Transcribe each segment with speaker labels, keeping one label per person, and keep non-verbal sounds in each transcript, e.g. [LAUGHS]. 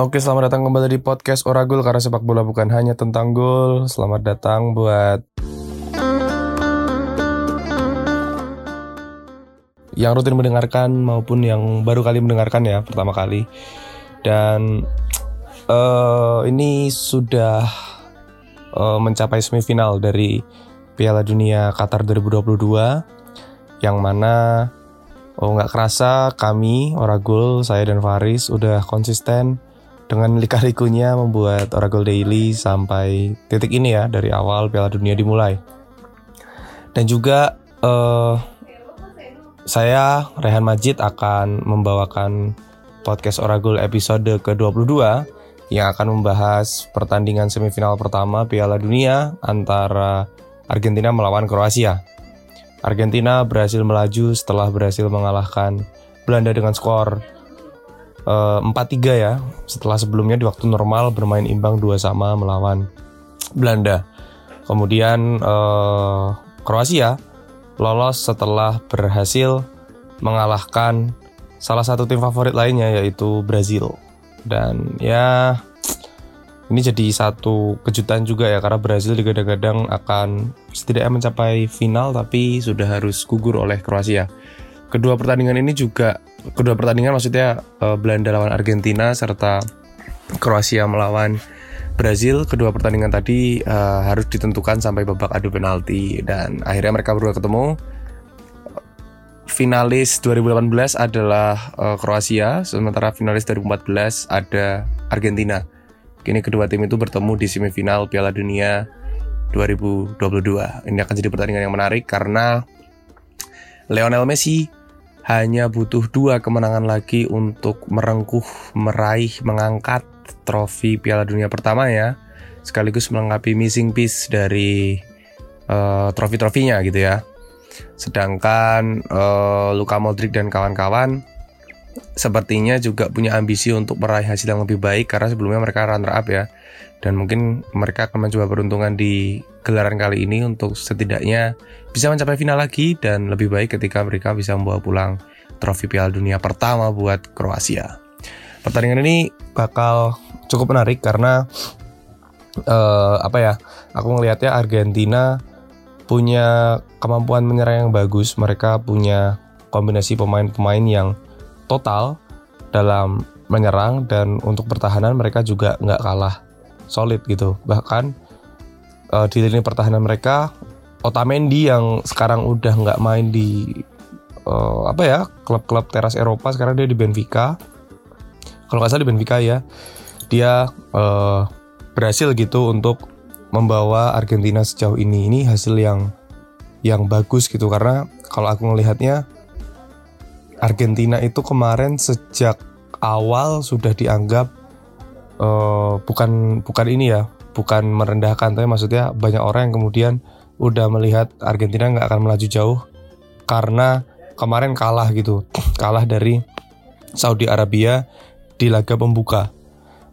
Speaker 1: Oke, selamat datang kembali di podcast Oragul karena sepak bola bukan hanya tentang gol. Selamat datang buat yang rutin mendengarkan maupun yang baru kali mendengarkan ya pertama kali. Dan uh, ini sudah uh, mencapai semifinal dari Piala Dunia Qatar 2022 yang mana oh nggak kerasa kami Oragul saya dan Faris udah konsisten dengan lika-likunya membuat Oracle Daily sampai titik ini ya dari awal Piala Dunia dimulai. Dan juga uh, saya Rehan Majid akan membawakan podcast Oracle episode ke-22 yang akan membahas pertandingan semifinal pertama Piala Dunia antara Argentina melawan Kroasia. Argentina berhasil melaju setelah berhasil mengalahkan Belanda dengan skor empat tiga ya setelah sebelumnya di waktu normal bermain imbang dua sama melawan Belanda. Kemudian uh, Kroasia lolos setelah berhasil mengalahkan salah satu tim favorit lainnya yaitu Brazil. Dan ya ini jadi satu kejutan juga ya karena Brazil digadang-gadang akan setidaknya mencapai final tapi sudah harus gugur oleh Kroasia. Kedua pertandingan ini juga kedua pertandingan maksudnya uh, Belanda lawan Argentina serta Kroasia melawan Brazil. Kedua pertandingan tadi uh, harus ditentukan sampai babak adu penalti dan akhirnya mereka berdua ketemu. Finalis 2018 adalah uh, Kroasia sementara finalis 2014 ada Argentina. Kini kedua tim itu bertemu di semifinal Piala Dunia 2022 ini akan jadi pertandingan yang menarik karena Lionel Messi hanya butuh dua kemenangan lagi untuk merengkuh, meraih, mengangkat trofi Piala Dunia pertama ya, sekaligus melengkapi missing piece dari uh, trofi-trofinya gitu ya. Sedangkan uh, Luka Modric dan kawan-kawan sepertinya juga punya ambisi untuk meraih hasil yang lebih baik karena sebelumnya mereka runner up ya dan mungkin mereka akan mencoba peruntungan di gelaran kali ini untuk setidaknya bisa mencapai final lagi dan lebih baik ketika mereka bisa membawa pulang trofi Piala Dunia pertama buat Kroasia. Pertandingan ini bakal cukup menarik karena uh, apa ya? Aku ngelihatnya Argentina punya kemampuan menyerang yang bagus. Mereka punya kombinasi pemain-pemain yang total dalam menyerang dan untuk pertahanan mereka juga nggak kalah solid gitu. Bahkan uh, di lini pertahanan mereka Otamendi yang sekarang udah nggak main di uh, apa ya klub-klub teras Eropa sekarang dia di Benfica. Kalau nggak salah di Benfica ya. Dia uh, berhasil gitu untuk membawa Argentina sejauh ini. Ini hasil yang yang bagus gitu. Karena kalau aku melihatnya Argentina itu kemarin sejak awal sudah dianggap uh, bukan bukan ini ya, bukan merendahkan, tapi maksudnya banyak orang yang kemudian udah melihat Argentina nggak akan melaju jauh karena kemarin kalah gitu, [CLEARS THROAT] kalah dari Saudi Arabia di laga pembuka.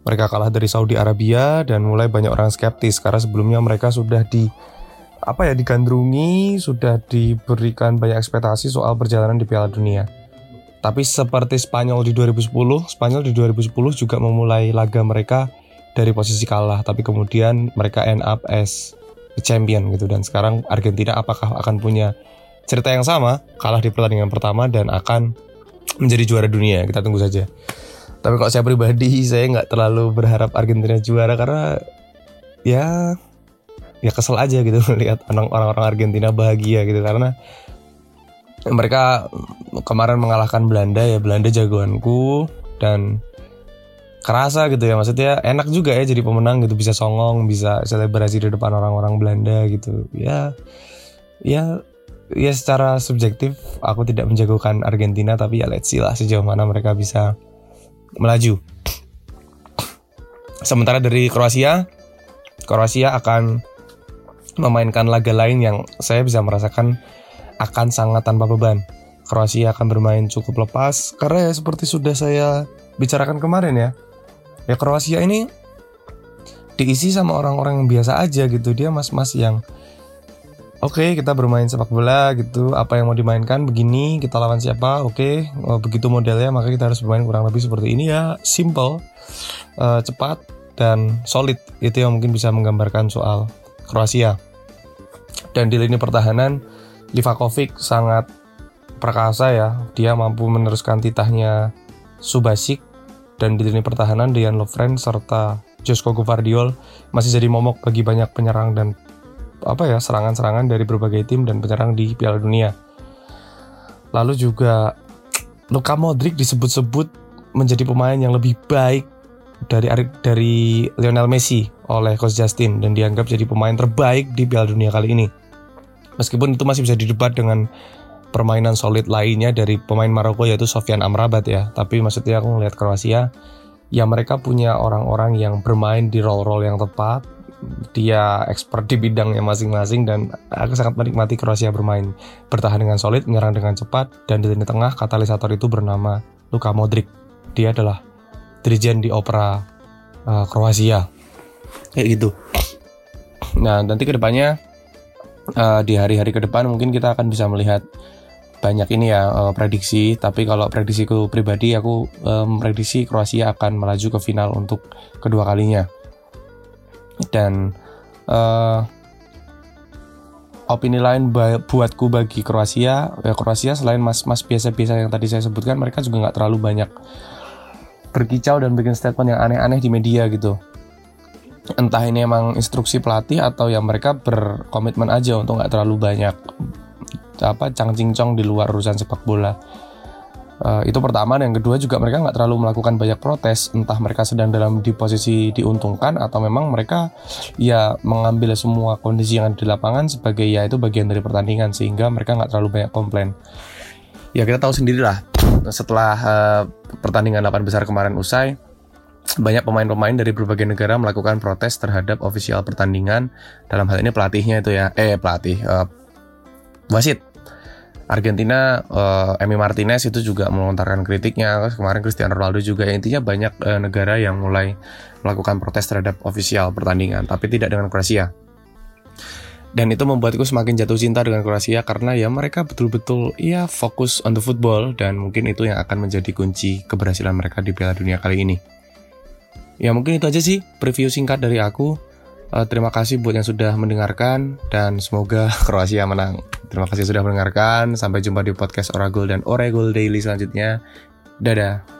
Speaker 1: Mereka kalah dari Saudi Arabia dan mulai banyak orang skeptis karena sebelumnya mereka sudah di apa ya digandrungi, sudah diberikan banyak ekspektasi soal perjalanan di Piala Dunia. Tapi seperti Spanyol di 2010, Spanyol di 2010 juga memulai laga mereka dari posisi kalah, tapi kemudian mereka end up as the champion gitu. Dan sekarang Argentina apakah akan punya cerita yang sama, kalah di pertandingan pertama dan akan menjadi juara dunia? Kita tunggu saja. Tapi kalau saya pribadi, saya nggak terlalu berharap Argentina juara karena ya ya kesel aja gitu [LAUGHS] melihat orang-orang Argentina bahagia gitu karena mereka kemarin mengalahkan Belanda ya Belanda jagoanku dan kerasa gitu ya maksudnya enak juga ya jadi pemenang gitu bisa songong bisa selebrasi di depan orang-orang Belanda gitu. Ya ya ya secara subjektif aku tidak menjagokan Argentina tapi ya let's see lah sejauh mana mereka bisa melaju. Sementara dari Kroasia Kroasia akan memainkan laga lain yang saya bisa merasakan akan sangat tanpa beban. Kroasia akan bermain cukup lepas karena ya seperti sudah saya bicarakan kemarin ya. Ya Kroasia ini diisi sama orang-orang yang biasa aja gitu. Dia mas-mas yang oke okay, kita bermain sepak bola gitu. Apa yang mau dimainkan begini, kita lawan siapa? Oke, okay, oh, begitu modelnya maka kita harus bermain kurang lebih seperti ini ya. Simple. uh, cepat dan solid itu yang mungkin bisa menggambarkan soal Kroasia dan di lini pertahanan Livakovic sangat perkasa ya dia mampu meneruskan titahnya Subasic dan di lini pertahanan Dejan Lovren serta Josko Guvardiol masih jadi momok bagi banyak penyerang dan apa ya serangan-serangan dari berbagai tim dan penyerang di Piala Dunia. Lalu juga Luka Modric disebut-sebut menjadi pemain yang lebih baik dari dari Lionel Messi oleh Coach Justin dan dianggap jadi pemain terbaik di Piala Dunia kali ini. Meskipun itu masih bisa didebat dengan permainan solid lainnya dari pemain Maroko yaitu Sofian Amrabat ya. Tapi maksudnya aku ngeliat Kroasia ya mereka punya orang-orang yang bermain di role-role yang tepat dia expert di bidangnya masing-masing dan aku sangat menikmati Kroasia bermain bertahan dengan solid, menyerang dengan cepat dan di lini tengah katalisator itu bernama Luka Modric. Dia adalah dirijen di opera uh, Kroasia. Kayak gitu. Nah, nanti ke depannya uh, di hari-hari ke depan mungkin kita akan bisa melihat banyak ini ya uh, prediksi. Tapi kalau prediksiku pribadi, aku um, prediksi Kroasia akan melaju ke final untuk kedua kalinya dan uh, opini lain buatku bagi Kroasia ya Kroasia selain mas-mas biasa-biasa yang tadi saya sebutkan mereka juga nggak terlalu banyak berkicau dan bikin statement yang aneh-aneh di media gitu entah ini emang instruksi pelatih atau yang mereka berkomitmen aja untuk nggak terlalu banyak apa cang-cincong di luar urusan sepak bola. Uh, itu pertama dan yang kedua juga mereka nggak terlalu melakukan banyak protes entah mereka sedang dalam di posisi diuntungkan atau memang mereka ya mengambil semua kondisi yang ada di lapangan sebagai ya itu bagian dari pertandingan sehingga mereka nggak terlalu banyak komplain. Ya kita tahu sendirilah setelah uh, pertandingan 8 besar kemarin usai banyak pemain-pemain dari berbagai negara melakukan protes terhadap ofisial pertandingan. Dalam hal ini pelatihnya itu ya. Eh pelatih uh, wasit. Argentina uh, Emi Martinez itu juga melontarkan kritiknya. Kemarin Cristiano Ronaldo juga. Ya, intinya banyak uh, negara yang mulai melakukan protes terhadap ofisial pertandingan tapi tidak dengan Kroasia. Dan itu membuatku semakin jatuh cinta dengan Kroasia karena ya mereka betul-betul ya fokus on the football dan mungkin itu yang akan menjadi kunci keberhasilan mereka di Piala Dunia kali ini ya mungkin itu aja sih preview singkat dari aku Uh, terima kasih buat yang sudah mendengarkan dan semoga [LAUGHS] Kroasia menang. Terima kasih sudah mendengarkan. Sampai jumpa di podcast Oragol dan Oregol Daily selanjutnya. Dadah.